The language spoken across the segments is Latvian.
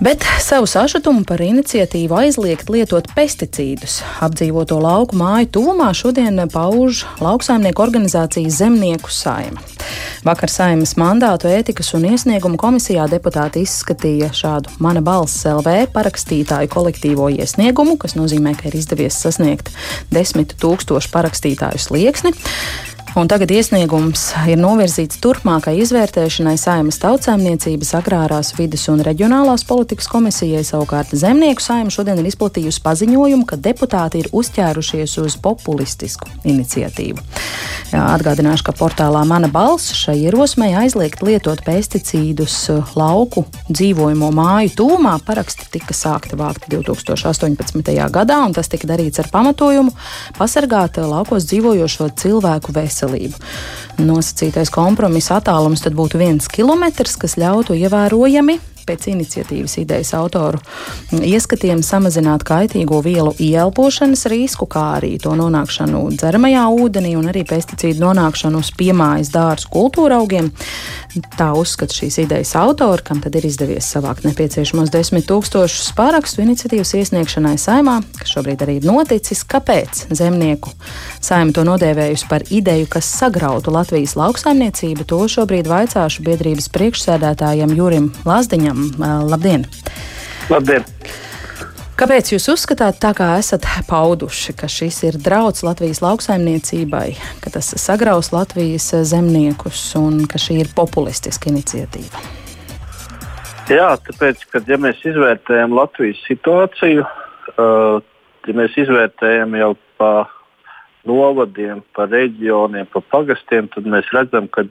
Bet savu sašutumu par iniciatīvu aizliegt lietot pesticīdus apdzīvoto lauku māju tuvumā šodien pauž lauksaimnieku organizācijas Zemnieku saima. Vakar saimas mandātu ētikas un iesniegumu komisijā deputāti izskatīja šādu mana balss LV parakstītāju kolektīvo iesniegumu, kas nozīmē, ka ir izdevies sasniegt desmit tūkstošu parakstītāju slieksni. Un tagad iesniegums ir novirzīts turpmākai izvērtēšanai Saimas tautsēmniecības, agrārās vidas un reģionālās politikas komisijai. Savukārt Zemnieku saima šodien ir izplatījusi paziņojumu, ka deputāti ir uzķērušies uz populistisku iniciatīvu. Jā, atgādināšu, ka portālā Mana balss šai ierosmei aizliegt lietot pesticīdus lauku dzīvojamo māju tūmā paraksti tika sākti vākt 2018. gadā, un tas tika darīts ar pamatojumu pasargāt laukos dzīvojošo cilvēku veselību veselību. Nosacītais kompromisa attālums tad būtu viens kilometrs, kas ļautu ievērojami pēc iniciatīvas idejas autoru ieskatiem samazināt kaitīgo vielu ieelpošanas risku, kā arī to nonākšanu dzeramajā ūdenī un arī pesticīdu nonākšanu uz piemājas dārzu kultūra augiem. Tā uzskata šīs idejas autori, kam tad ir izdevies savākt nepieciešamos desmit tūkstošus pārakstu iniciatīvas iesniegšanai saimā, kas šobrīd arī ir noticis. Kāpēc zemnieku saima to nodēvējusi par ideju, kas sagrautu Latvijas lauksaimniecību, to šobrīd vaicāšu biedrības priekšsēdētājam Jurim Lazdiņam Kārkļam. Labdien! Labdien! Kāpēc jūs uzskatāt, tā kā esat pauduši, ka šis ir draudz Latvijas lauksaimniecībai, ka tas sagraus Latvijas zemniekus un ka šī ir populistiska iniciatīva? Jā, tāpēc, ka ja mēs izvērtējam Latvijas situāciju, uh, ja mēs izvērtējam jau pa novadiem, pa reģioniem, pa pagastiem, tad mēs redzam, ka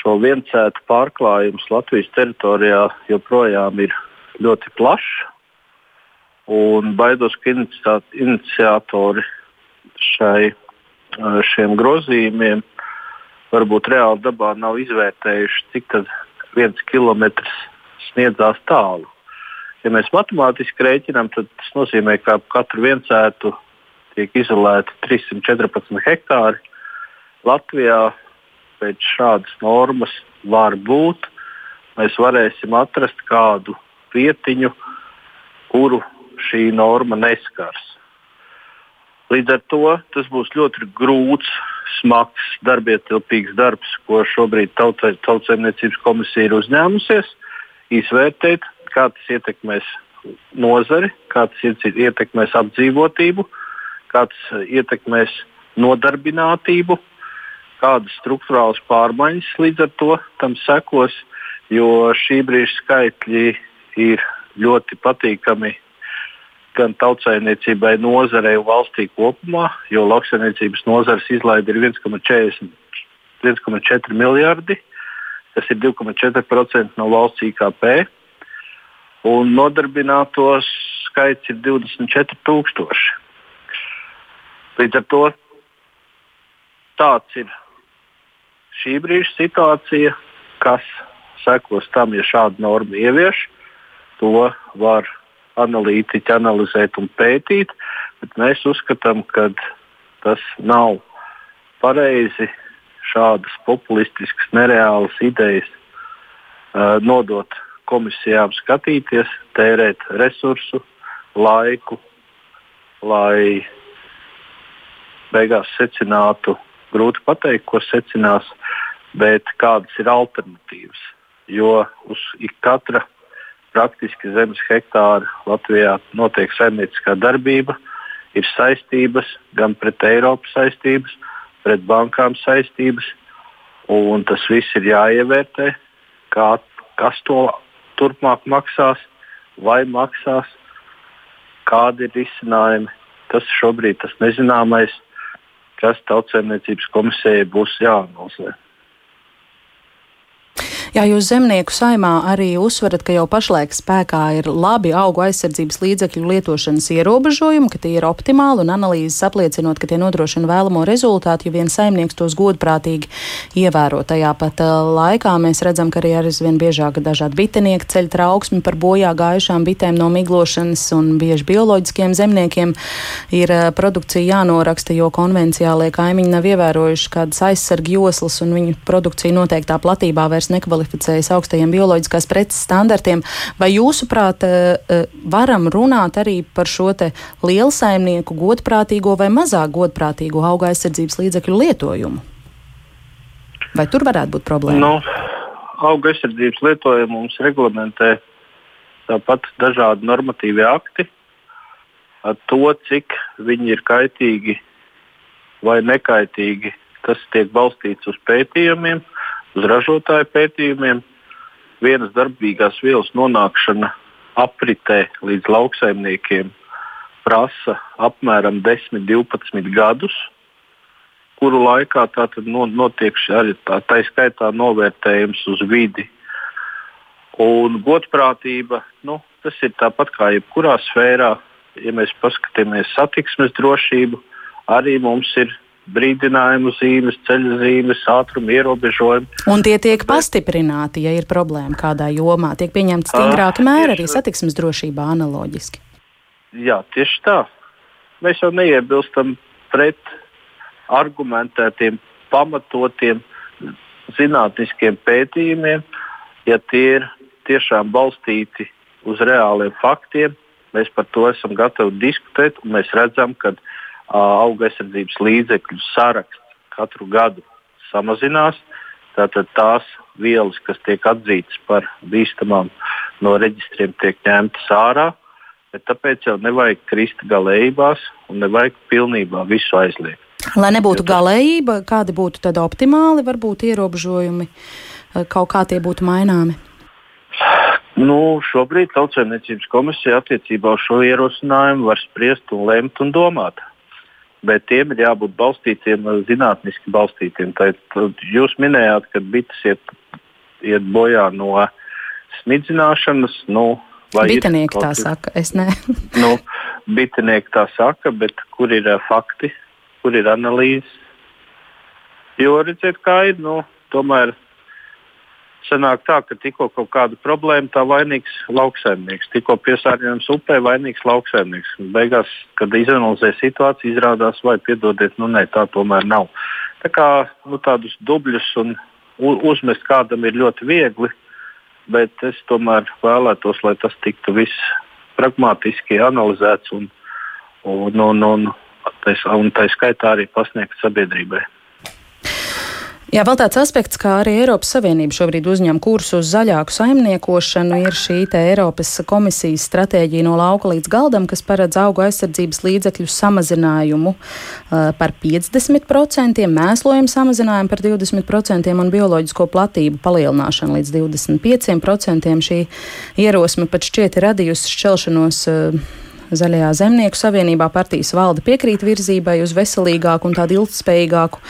šo viencētu pārklājums Latvijas teritorijā joprojām ir ļoti plašs. Un baidos, ka iniciatori šai, šiem grozījumiem varbūt reāli dabā nav izvērtējuši, cik viens kilometrs sniedzās tālu. Ja mēs matemātiski rēķinām, tad tas nozīmē, ka ap katru viencētu tiek izolēti 314 hektāri. Latvijā pēc šādas normas var būt, mēs varēsim atrast kādu vietiņu, kuru šī norma neskars. Līdz ar to tas būs ļoti grūts, smags, darbietilpīgs darbs, ko šobrīd Tautsēmniecības komisija ir uzņēmusies. Izvērtēt, kā tas ietekmēs nozari, kā tas ietekmēs apdzīvotību, kā tas ietekmēs nodarbinātību, kādas struktūrālas pārmaiņas līdz ar to tam sekos, jo šī brīža skaitļi ir ļoti patīkami gan tautsājumniecībai, nozarei un valstī kopumā, jo lauksaimniecības nozares izlaide ir 1,4 miljardi. Tas ir 2,4% no valsts IKP. Un nodarbinātos skaits ir 24,000. Līdz ar to tāds ir šī brīža situācija, kas sekos tam, ja šādu normu ievieš, to var analītiķi analizēt un pētīt, mēs uzskatām, ka tas nav pareizi šādas populistiskas, nereālas idejas uh, nodot komisijām skatīties, tērēt resursu, laiku, lai beigās secinātu, grūti pateikt, ko secinās, bet kādas ir alternatīvas. Jo uz katra praktiski zemes hektāra Latvijā notiek saimnieciskā darbība, ir saistības gan pret Eiropas saistības, pret bankām saistības, un tas viss ir jāievērtē, kā, kas to turpmāk maksās, vai maksās, kādi ir risinājumi. Tas šobrīd ir nezināmais kas tautsēmniecības komisijai būs jāanalizē. Jā, jūs zemnieku saimā arī uzsverat, ka jau pašlaik spēkā ir labi augu aizsardzības līdzekļu lietošanas ierobežojumi, ka tie ir optimāli un analīzes apliecinot, ka tie nodrošina vēlamo rezultātu, ja vien saimnieks tos godprātīgi ievēro. Tajā pat uh, laikā mēs redzam, ka arī aizvien biežāk dažādi bitenieki ceļ trauksmi par bojā gājušām bitēm no miglošanas un bieži bioloģiskiem zemniekiem ir uh, produkcija jānoraksta, jo konvenciālie kaimiņi nav ievērojuši kādas aizsargi joslas un viņu produkcija noteiktā platībā vairs nekvalificē nekvalificējas augstajiem bioloģiskās preces standartiem. Vai jūsuprāt, varam runāt arī par šo te lielsaimnieku godprātīgo vai mazāk godprātīgo auga aizsardzības līdzekļu lietojumu? Vai tur varētu būt problēma? Nu, auga aizsardzības lietojumu mums reglamentē tāpat dažādi normatīvi akti. Ar to, cik viņi ir kaitīgi vai nekaitīgi, tas tiek balstīts uz pētījumiem, uz ražotāju pētījumiem. Vienas darbīgās vielas nonākšana apritē līdz lauksaimniekiem prasa apmēram 10-12 gadus kuru laikā tātad notiek arī tā, tā skaitā novērtējums uz vidi. Un godprātība, nu, tas ir tāpat kā jebkurā sfērā. Ja mēs paskatāmies satiksmes drošību, arī mums ir brīdinājumu zīmes, ceļu zīmes, ātruma ierobežojumi. Un tie tiek pastiprināti, ja ir problēma kādā jomā. Tiek pieņemti stingrāki mēri arī satiksmes drošībā analoģiski. Jā, tieši tā. Mēs jau neiebilstam pret argumentētiem, pamatotiem zinātniskiem pētījumiem, ja tie ir tiešām balstīti uz reāliem faktiem, mēs par to esam gatavi diskutēt. Mēs redzam, ka auga aizsardzības līdzekļu saraksts katru gadu samazinās. Tātad tās vielas, kas tiek atzītas par bīstamām no reģistriem, tiek ņemtas ārā. Bet tāpēc jau nevajag krist galējībās un nevajag pilnībā visu aizliegt. Lai nebūtu galējība, kādi būtu tad optimāli, varbūt ierobežojumi, kaut kā tie būtu maināmi? Nu, šobrīd Tautsēmniecības komisija attiecībā uz šo ierosinājumu var spriest un lemt un domāt. Bet tiem ir jābūt balstītiem, zinātniski balstītiem. Tad jūs minējāt, ka bites iet, iet bojā no smidzināšanas. Nu, Bitinieki tā saka, es ne. nu, bitinieki tā saka, bet kur ir uh, fakti? kur ir analīzes. Jo redziet, kā ir, nu, tomēr sanāk tā, ka tikko kaut kāda problēma, tā vainīgs lauksaimnieks. Tikko piesārņojums upē, vainīgs lauksaimnieks. Un beigās, kad izanalizē situāciju, izrādās, vai piedodiet, nu nē, tā tomēr nav. Tā kā nu, tādus dubļus un uzmest kādam ir ļoti viegli, bet es tomēr vēlētos, lai tas tiktu viss pragmatiski analizēts un, un, un, un un tā skaitā arī pasniegt sabiedrībai. Jā, vēl tāds aspekts, kā arī Eiropas Savienība šobrīd uzņem kursu uz zaļāku saimniekošanu, ir šī Eiropas komisijas stratēģija no lauka līdz galdam, kas paredz augu aizsardzības līdzekļu samazinājumu uh, par 50%, mēslojumu samazinājumu par 20% un bioloģisko platību palielināšanu līdz 25%. Šī ierosme pat šķiet ir radījusi šķelšanos. Uh, Zaļajā zemnieku savienībā partijas valde piekrīt virzībai uz veselīgāku un tādu ilgspējīgāku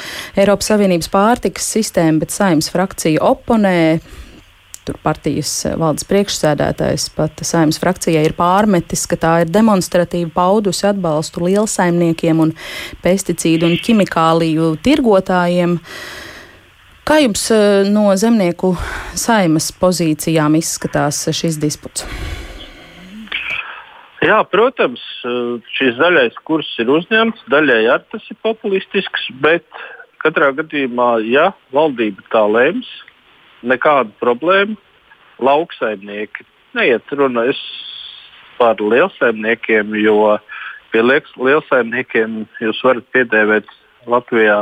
Eiropas Savienības pārtikas sistēmu, bet saimnes frakcija oponē. Tur partijas valdes priekšsēdētājs pat saimnes frakcijai ir pārmetis, ka tā ir demonstratīvi paudusi atbalstu lielsaimniekiem un pesticīdu un ķimikāliju tirgotājiem. Kā jums eh, no zemnieku saimas pozīcijām izskatās šis disputs? Jā, protams, šis zaļais kurs ir uzņemts, daļai arī tas ir populistisks, bet katrā gadījumā, ja valdība tā lems, nekāda problēma. Lauksaimnieki neiet runa par lielsaimniekiem, jo pie lielsaimniekiem jūs varat piedēvēt Latvijā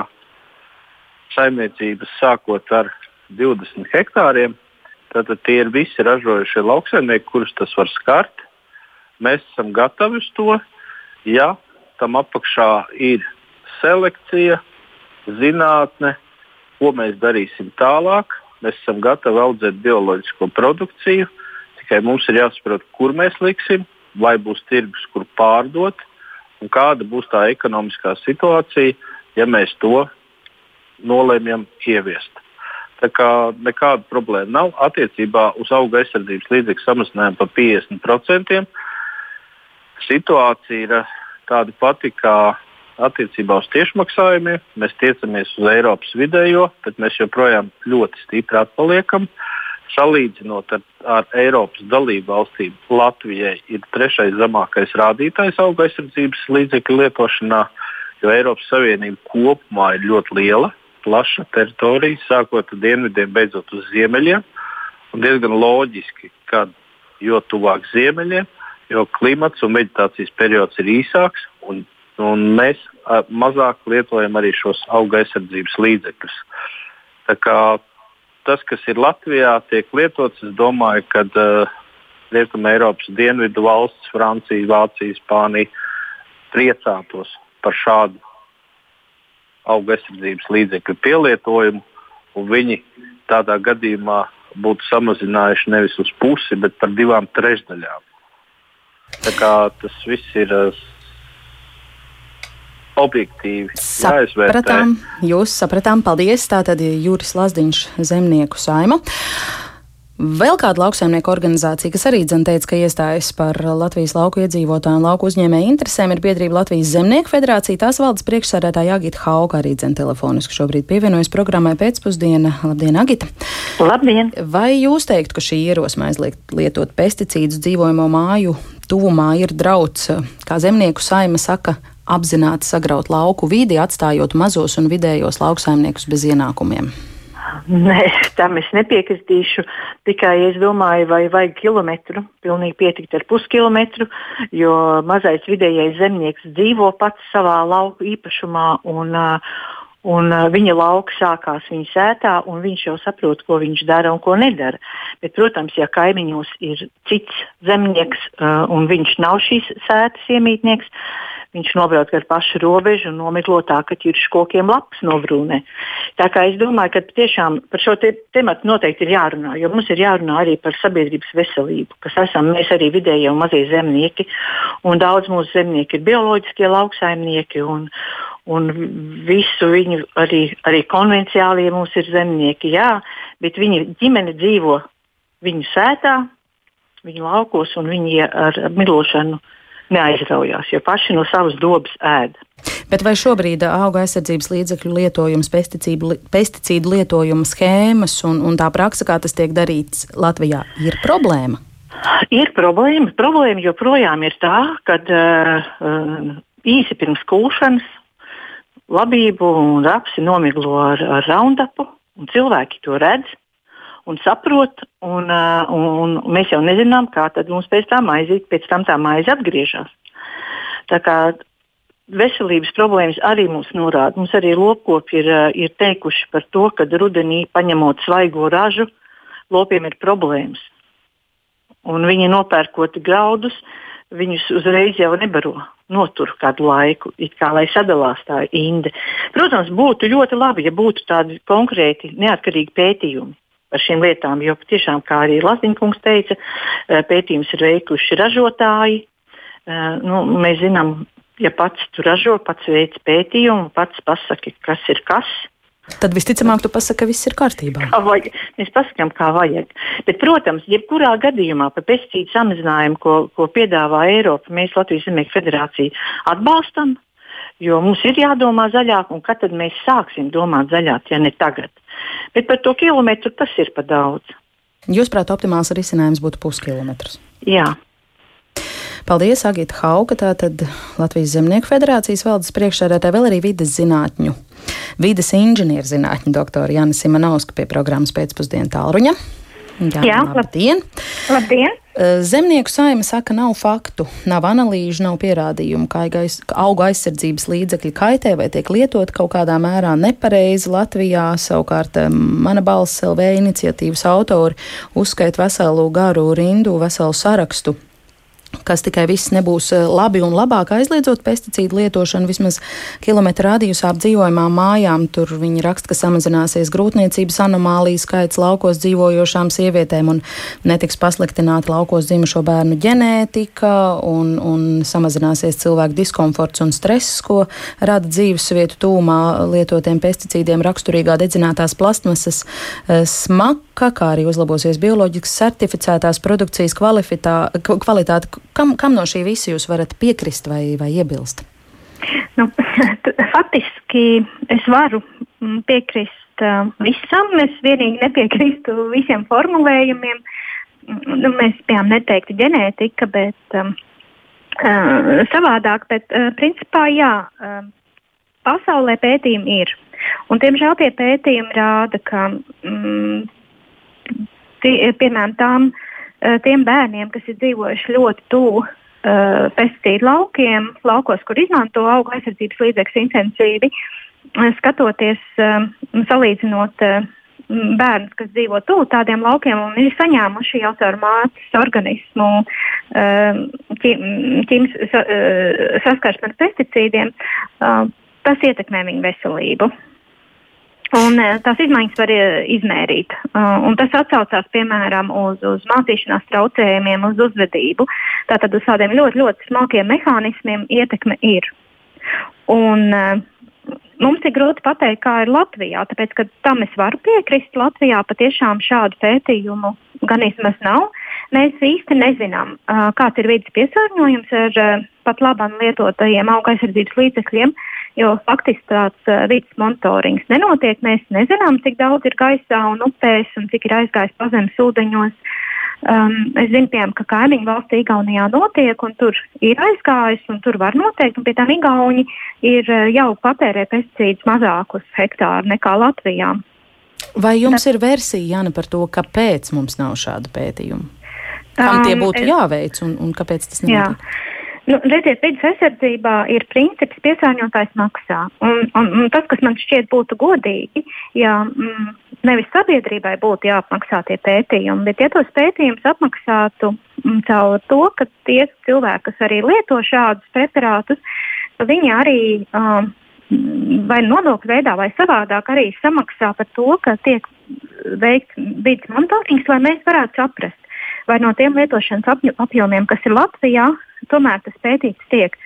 saimniecības sākot ar 20 hektāriem. Tātad tie ir visi ražojušie lauksaimnieki, kurus tas var skart. Mēs esam gatavi uz to, ja tam apakšā ir selekcija, zinātne, ko mēs darīsim tālāk. Mēs esam gatavi audzēt bioloģisko produkciju, tikai mums ir jāsaprot, kur mēs liksim, vai būs tirgus, kur pārdot, un kāda būs tā ekonomiskā situācija, ja mēs to nolēmjam ieviest. Tā kā nekāda problēma nav attiecībā uz auga aizsardzības līdzekļu samazinājumu par 50% situācija ir eh, tāda pati kā attiecībā uz tiešmaksājumiem. Mēs tiecamies uz Eiropas vidējo, bet mēs joprojām ļoti stipri atpaliekam. Salīdzinot ar, ar Eiropas dalību valstīm, Latvijai ir trešais zemākais rādītājs auga aizsardzības līdzekļu lietošanā, jo Eiropas Savienība kopumā ir ļoti liela, plaša teritorija, sākot no dienvidiem, beidzot uz ziemeļiem. Un diezgan loģiski, ka jo tuvāk ziemeļiem, jo klimats un vegetācijas periods ir īsāks, un, un mēs a, mazāk lietojam arī šos auga aizsardzības līdzekļus. Tas, kas ir Latvijā, tiek lietots, es domāju, ka uh, Rietumē Eiropas dienvidu valsts, Francija, Vācija, Spānija priecātos par šādu auga aizsardzības līdzekļu pielietojumu, un viņi tādā gadījumā būtu samazinājuši nevis uz pusi, bet par divām trešdaļām. Tā kā tas viss ir uh, objektīvi sapratām. Jūs sapratām, paldies. Tātad Jūris Lazdiņš, zemnieku saima. Vēl kāda lauksaimnieku organizācija, kas arī dzen teica, ka iestājas par Latvijas lauku iedzīvotāju un lauku uzņēmēju interesēm, ir biedrība Latvijas Zemnieku federācija. Tās valdes priekšsēdētāja Agita Hauka arī dzen telefoniski šobrīd pievienojas programmai pēcpusdiena. Labdien, Agita! Labdien! Vai jūs teiktu, ka šī ierosme aizliegt lietot pesticīdus dzīvojamo māju tuvumā ir drauds, kā zemnieku saima saka, apzināti sagraut lauku vidi, atstājot mazos un vidējos lauksaimniekus bez ienākumiem? Nē, tam es nepiekritīšu. Tikai es domāju, vai vajag kilometru. Pilnīgi pietikt ar puskilometru, jo mazais vidējais zemnieks dzīvo pats savā lauku īpašumā. Un, uh, Un uh, viņa lauka sākās viņa sētā, un viņš jau saprot, ko viņš dara un ko nedara. Bet, protams, ja kaimiņos ir cits zemnieks, uh, un viņš nav šīs sētas iemītnieks, viņš nobrauc ar pašu robežu un nomiglo tā, ka ķirš kokiem lapas nobrūnē. Tā kā es domāju, ka tiešām par šo te tematu noteikti ir jārunā, jo mums ir jārunā arī par sabiedrības veselību, kas esam mēs arī vidēji un mazie zemnieki, un daudz mūsu zemnieki ir bioloģiskie lauksaimnieki. Un, un visu viņu arī, arī konvenciālie mums ir zemnieki, jā, bet viņa ģimene dzīvo viņu sētā, viņu laukos, un viņi ar milošanu neaizraujās, jo paši no savas dobas ēd. Bet vai šobrīd auga aizsardzības līdzekļu lietojums, pesticīdu, pesticīdu lietojuma schēmas un, un tā praksa, kā tas tiek darīts Latvijā, ir problēma? Ir problēma. Problēma joprojām ir tā, ka uh, īsi pirms kūšanas labību un rapsi nomiglo ar, ar raundapu, un cilvēki to redz un saprot, un, uh, un, un mēs jau nezinām, kā tad mums pēc tam aiziet, pēc tam tā maize atgriežas. Tā kā veselības problēmas arī mums norāda. Mums arī lopkopi ir, uh, ir teikuši par to, ka rudenī paņemot svaigo ražu, lopiem ir problēmas. Un viņi nopērkot graudus, viņus uzreiz jau nebaro notur kādu laiku, kā lai sadalās tā inde. Protams, būtu ļoti labi, ja būtu tādi konkrēti neatkarīgi pētījumi par šīm lietām, jo tiešām, kā arī Latvijas teica, eh, pētījums ir veikuši ražotāji. Eh, nu, mēs zinām, ja pats tu ražo, pats veic pētījumu, pats pasaki, kas ir kas. Tad visticamāk, tu pasaki, ka viss ir kārtībā. Kā vajag. Mēs pasakām, kā vajag. Bet, protams, jebkurā gadījumā par pesticīdu samazinājumu, ko, ko piedāvā Eiropa, mēs Latvijas Zemnieku federācija atbalstam, jo mums ir jādomā zaļāk, un kad tad mēs sāksim domāt zaļāk, ja ne tagad. Bet par to kilometru tas ir par daudz. Jūsuprāt, optimāls risinājums būtu puskilometrs? Jā. Paldies, Agita Hauka, tātad Latvijas Zemnieku federācijas valdes priekšsēdētāja, vēl arī vides zinātņu, vides inženierzinātņu doktora Jānis Simanovska pie programmas pēcpusdienu tālruņa. Jā, Jā labdien! labdien. Zemnieku saima saka, nav faktu, nav analīžu, nav pierādījumu, ka auga aizsardzības līdzekļi kaitē vai tiek lietot kaut kādā mērā nepareizi Latvijā. Savukārt mana balss LV iniciatīvas autori uzskaita veselu garu rindu, veselu sarakstu kas tikai viss nebūs eh, labi un labāk aizliedzot pesticīdu lietošanu vismaz kilometru radiusā apdzīvojumām mājām. Tur viņi raksta, ka samazināsies grūtniecības anomālijas skaits laukos dzīvojošām sievietēm un netiks pasliktināta laukos dzimušo bērnu ģenētika un, un samazināsies cilvēku diskomforts un stress, ko rada dzīvesvietu tūmā lietotiem pesticīdiem raksturīgā dedzinātās plastmasas eh, smaka, kā arī uzlabosies bioloģiski certificētās produkcijas kvalitāte Kam, kam no šī visa jūs varat piekrist vai, vai iebilst? Nu, faktiski es varu mm, piekrist uh, visam. Es vienīgi nepiekrīstu visiem formulējumiem. Mm, nu, mēs bijām neteikti ģenētika, bet um, uh, savādāk. Bet, uh, principā, jā, uh, pasaulē pētījumi ir. Un, diemžēl tie pētījumi rāda, ka mm, tie, piemēram, tām, tiem bērniem, kas ir dzīvojuši ļoti tuvu uh, pesticīdu laukiem, laukos, kur izmanto auga aizsardzības līdzekļus intensīvi, skatoties, uh, salīdzinot uh, bērnus, kas dzīvo tuvu tādiem laukiem un ir saņēmuši jau caur mātes organismu ķīmis, saskarsmi ar pesticīdiem, tas ietekmē viņu veselību. Un, tās izmaiņas var izmērīt. Un tas atsaucās piemēram uz, uz mācīšanās traucējumiem, uz uzvedību. Tātad uz tādiem ļoti, ļoti smalkiem mehānismiem ietekme ir. Un, Mums ir grūti pateikt, kā ir Latvijā, tāpēc, ka tam es varu piekrist. Latvijā patiešām šādu pētījumu gan vismaz nav. Mēs īsti nezinām, kāds ir vidas piesārņojums ar pat labam lietotajiem auga aizsardzības līdzekļiem, jo faktiski tāds vidas monitorings nenotiek. Mēs nezinām, cik daudz ir gaisā un upēs un cik ir aizgājis pazemes ūdeņos. Um, es zinu, piemēram, ka kaimiņu valstī Igaunijā notiek, un tur ir aizgājis, un tur var noteikt, un pie tam Igauni ir jau patērē pesticīdus mazākus hektāru nekā Latvijā. Vai jums ir versija, Jāna, par to, kāpēc mums nav šāda pētījuma? Kam tie um, būtu jāveic un, un kāpēc tas nenotiek? Jā. Nu, redziet, vidas aizsardzībā ir princips piesārņotājs maksā. Un, un, un tas, kas man šķiet būtu godīgi, ja mm, nevis sabiedrībai būtu jāapmaksā tie pētījumi, bet ja tos pētījumus apmaksātu mm, caur to, ka tie cilvēki, kas arī lieto šādus preparātus, viņi arī um, vai nodokļu veidā vai savādāk arī samaksā par to, ka tiek veikts vidas monitorings, lai mēs varētu saprast, vai no tiem lietošanas apjomiem, kas ir Latvijā, tomēr tas pētīts tiek.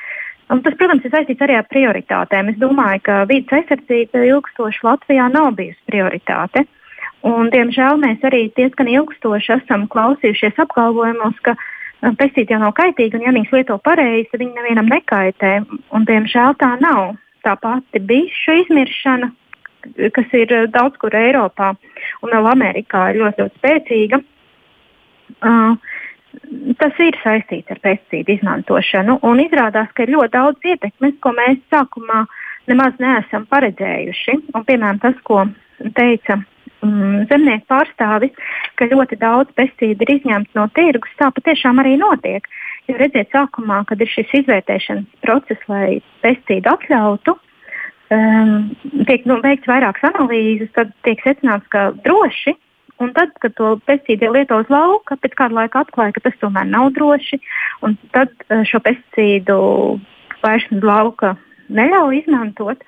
Un tas, protams, ir saistīts arī ar prioritātēm. Es domāju, ka vidas aizsardzība ilgstoši Latvijā nav bijusi prioritāte. Un, diemžēl mēs arī diezgan ilgstoši esam klausījušies apgalvojumos, ka uh, pesticīdi jau nav kaitīgi, un ja viņas lieto pareizi, tad viņi nevienam nekaitē. Un, diemžēl tā nav. Tā pati bišu izmiršana, kas ir uh, daudz kur Eiropā un vēl Amerikā, ir ļoti, ļoti spēcīga. Uh, tas ir saistīts ar pesticīdu izmantošanu. Un izrādās, ka ir ļoti daudz ietekmes, ko mēs sākumā nemaz neesam paredzējuši. Un, piemēram, tas, ko teica mm, zemnieku pārstāvis, ka ļoti daudz pesticīdu ir izņemts no tirgus, tā patiešām arī notiek. Jo redziet, sākumā, kad ir šis izvērtēšanas process, lai pesticīdu atļautu, um, tiek nu, veikts vairākas analīzes, tad tiek secināts, ka droši Un tad, kad to pesticīdu lieto uz lauka, pēc kāda laika atklāja, ka tas tomēr nav droši. Tad eh, šo pesticīdu vairs uz lauka neļauj izmantot.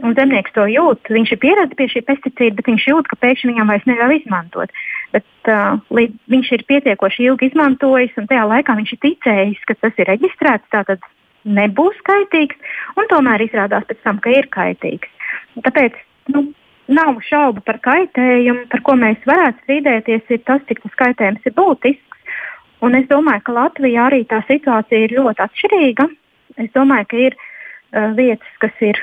Un zemnieks to jūt. Viņš ir pieredzējis pie šī pesticīda, bet viņš jūt, ka pēkšņi viņam vairs neļauj izmantot. Bet, uh, līdz viņš ir pietiekoši ilgi izmantojis, un tajā laikā viņš ir ticējis, ka tas ir reģistrēts, tātad nebūs kaitīgs, un tomēr izrādās pēc tam, ka ir kaitīgs. Tāpēc nu, nav šaubu par kaitējumu, par ko mēs varētu strīdēties, ir tas, cik tas kaitējums ir būtisks. Un es domāju, ka Latvijā arī tā situācija ir ļoti atšķirīga. Es domāju, ka ir uh, vietas, kas ir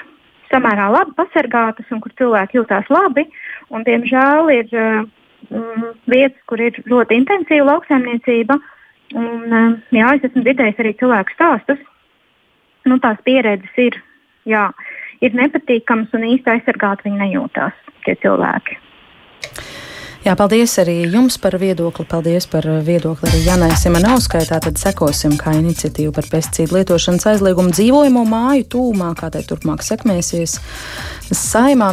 samērā labi pasargātas un kur cilvēki jūtās labi. Un, diemžēl ir uh, vietas, kur ir ļoti intensīva lauksaimniecība. Un, uh, jā, es esmu dzirdējis arī cilvēku stāstus. Nu, tās pieredzes ir. Jā, uh, ir nepatīkams un īsti aizsargāti viņi nejūtās tie cilvēki. Jā, paldies arī jums par viedokli. Paldies par viedokli arī Janai Simonauskai. Tātad sekosim, kā iniciatīva par pesticīdu lietošanas aizliegumu dzīvojamo māju tūmā, kā tai turpmāk sekmēsies. Saimā